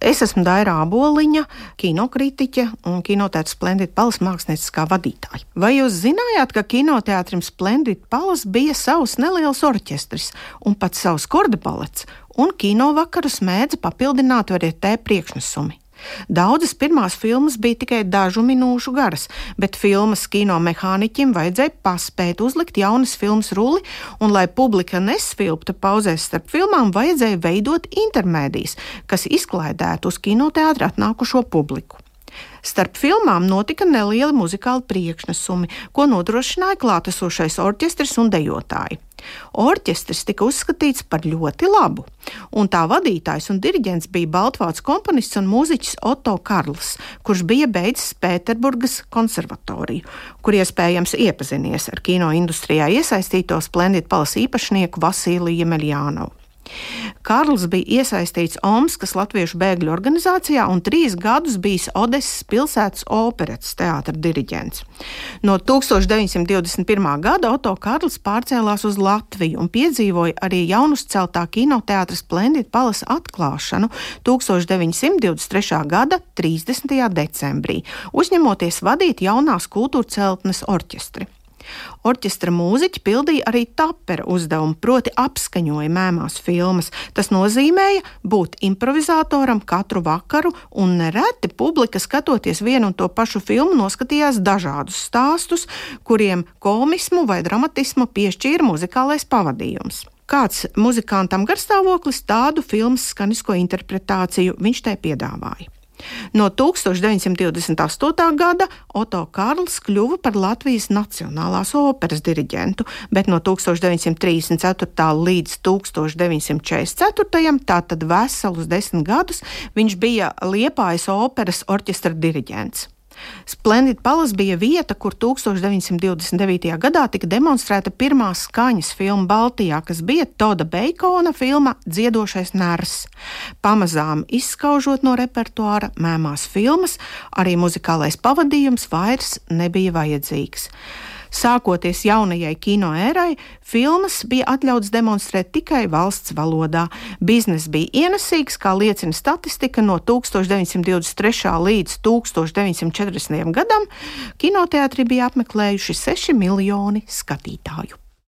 Es esmu Daira Aboliņa, kinokritiķe un kinotēta Splendid Palace mākslinieckā vadītāja. Vai jūs zinājāt, ka kinoteātrim Splendid Palace bija savs neliels orķestris un pat savs kordebalets, un kino vakarus mēdza papildināt arī te priekšnesumi? Daudzas pirmās filmas bija tikai dažu minūšu garas, bet filmas kino mehāniķim vajadzēja paspēt uzlikt jaunas filmas rulli, un, lai publika nesvilptu pauzēs starp filmām, vajadzēja veidot intermēdijas, kas izklaidētu uz kinoteātri atnākušo publiku. Starp filmām notika nelieli muzikāli priekšnesumi, ko nodrošināja klātesošais orķestris un dejotāji. Orķestris tika uzskatīts par ļoti labu, un tā vadītājs un diriģents bija Baltvāts komponists un mūziķis Otto Karls, kurš bija beidzis Pēterburgas konservatoriju, kur iespējams iepazinies ar kino industrijā iesaistīto Splendid Palas īpašnieku Vasiliju Jemeljānovu. Karls bija iesaistīts Omskas Latviešu bēgļu organizācijā un trīs gadus bijis Odesas pilsētas operetes teātra diriģents. No 1921. gada Oto Karls pārcēlās uz Latviju un piedzīvoja arī jaunuzceltā kinoteātra Splendid Palace atklāšanu 1923. gada 30. decembrī, uzņemoties vadīt jaunās kultūra celtnes orķestri. Orķestra mūziķi pildīja arī tapera uzdevumu, proti apskaņoja mēmās filmas. Tas nozīmēja būt improvizatoram katru vakaru, un nereti publika skatoties vienu un to pašu filmu noskatījās dažādus stāstus, kuriem komismu vai dramatismu piešķīra muzikālais pavadījums kāds muzikantam garstāvoklis, tādu filmas skanisko interpretāciju viņš te piedāvāja. No 1928. gada Oto Karls kļuva par Latvijas Nacionālās operas diriģentu, bet no 1934. līdz 1944. tātad veselus desmit gadus viņš bija Liepājas operas orķestra diriģents. Splendid Palace bija vieta, kur 1929. gadā tika demonstrēta pirmā skaņas filma Baltijā, kas bija Toda Beikona filma Dziedošais ners. Pamazām izskaužot no repertuāra mēmās filmas, arī muzikālais pavadījums vairs nebija vajadzīgs. Sākoties jaunajai kino ērai, filmas bija atļauts demonstrēt tikai valsts valodā. Bizness bija ienesīgs, kā liecina statistika no 1923. līdz 1940. gadam. Kinoteātri bija apmeklējuši 6 miljoni skatītāju.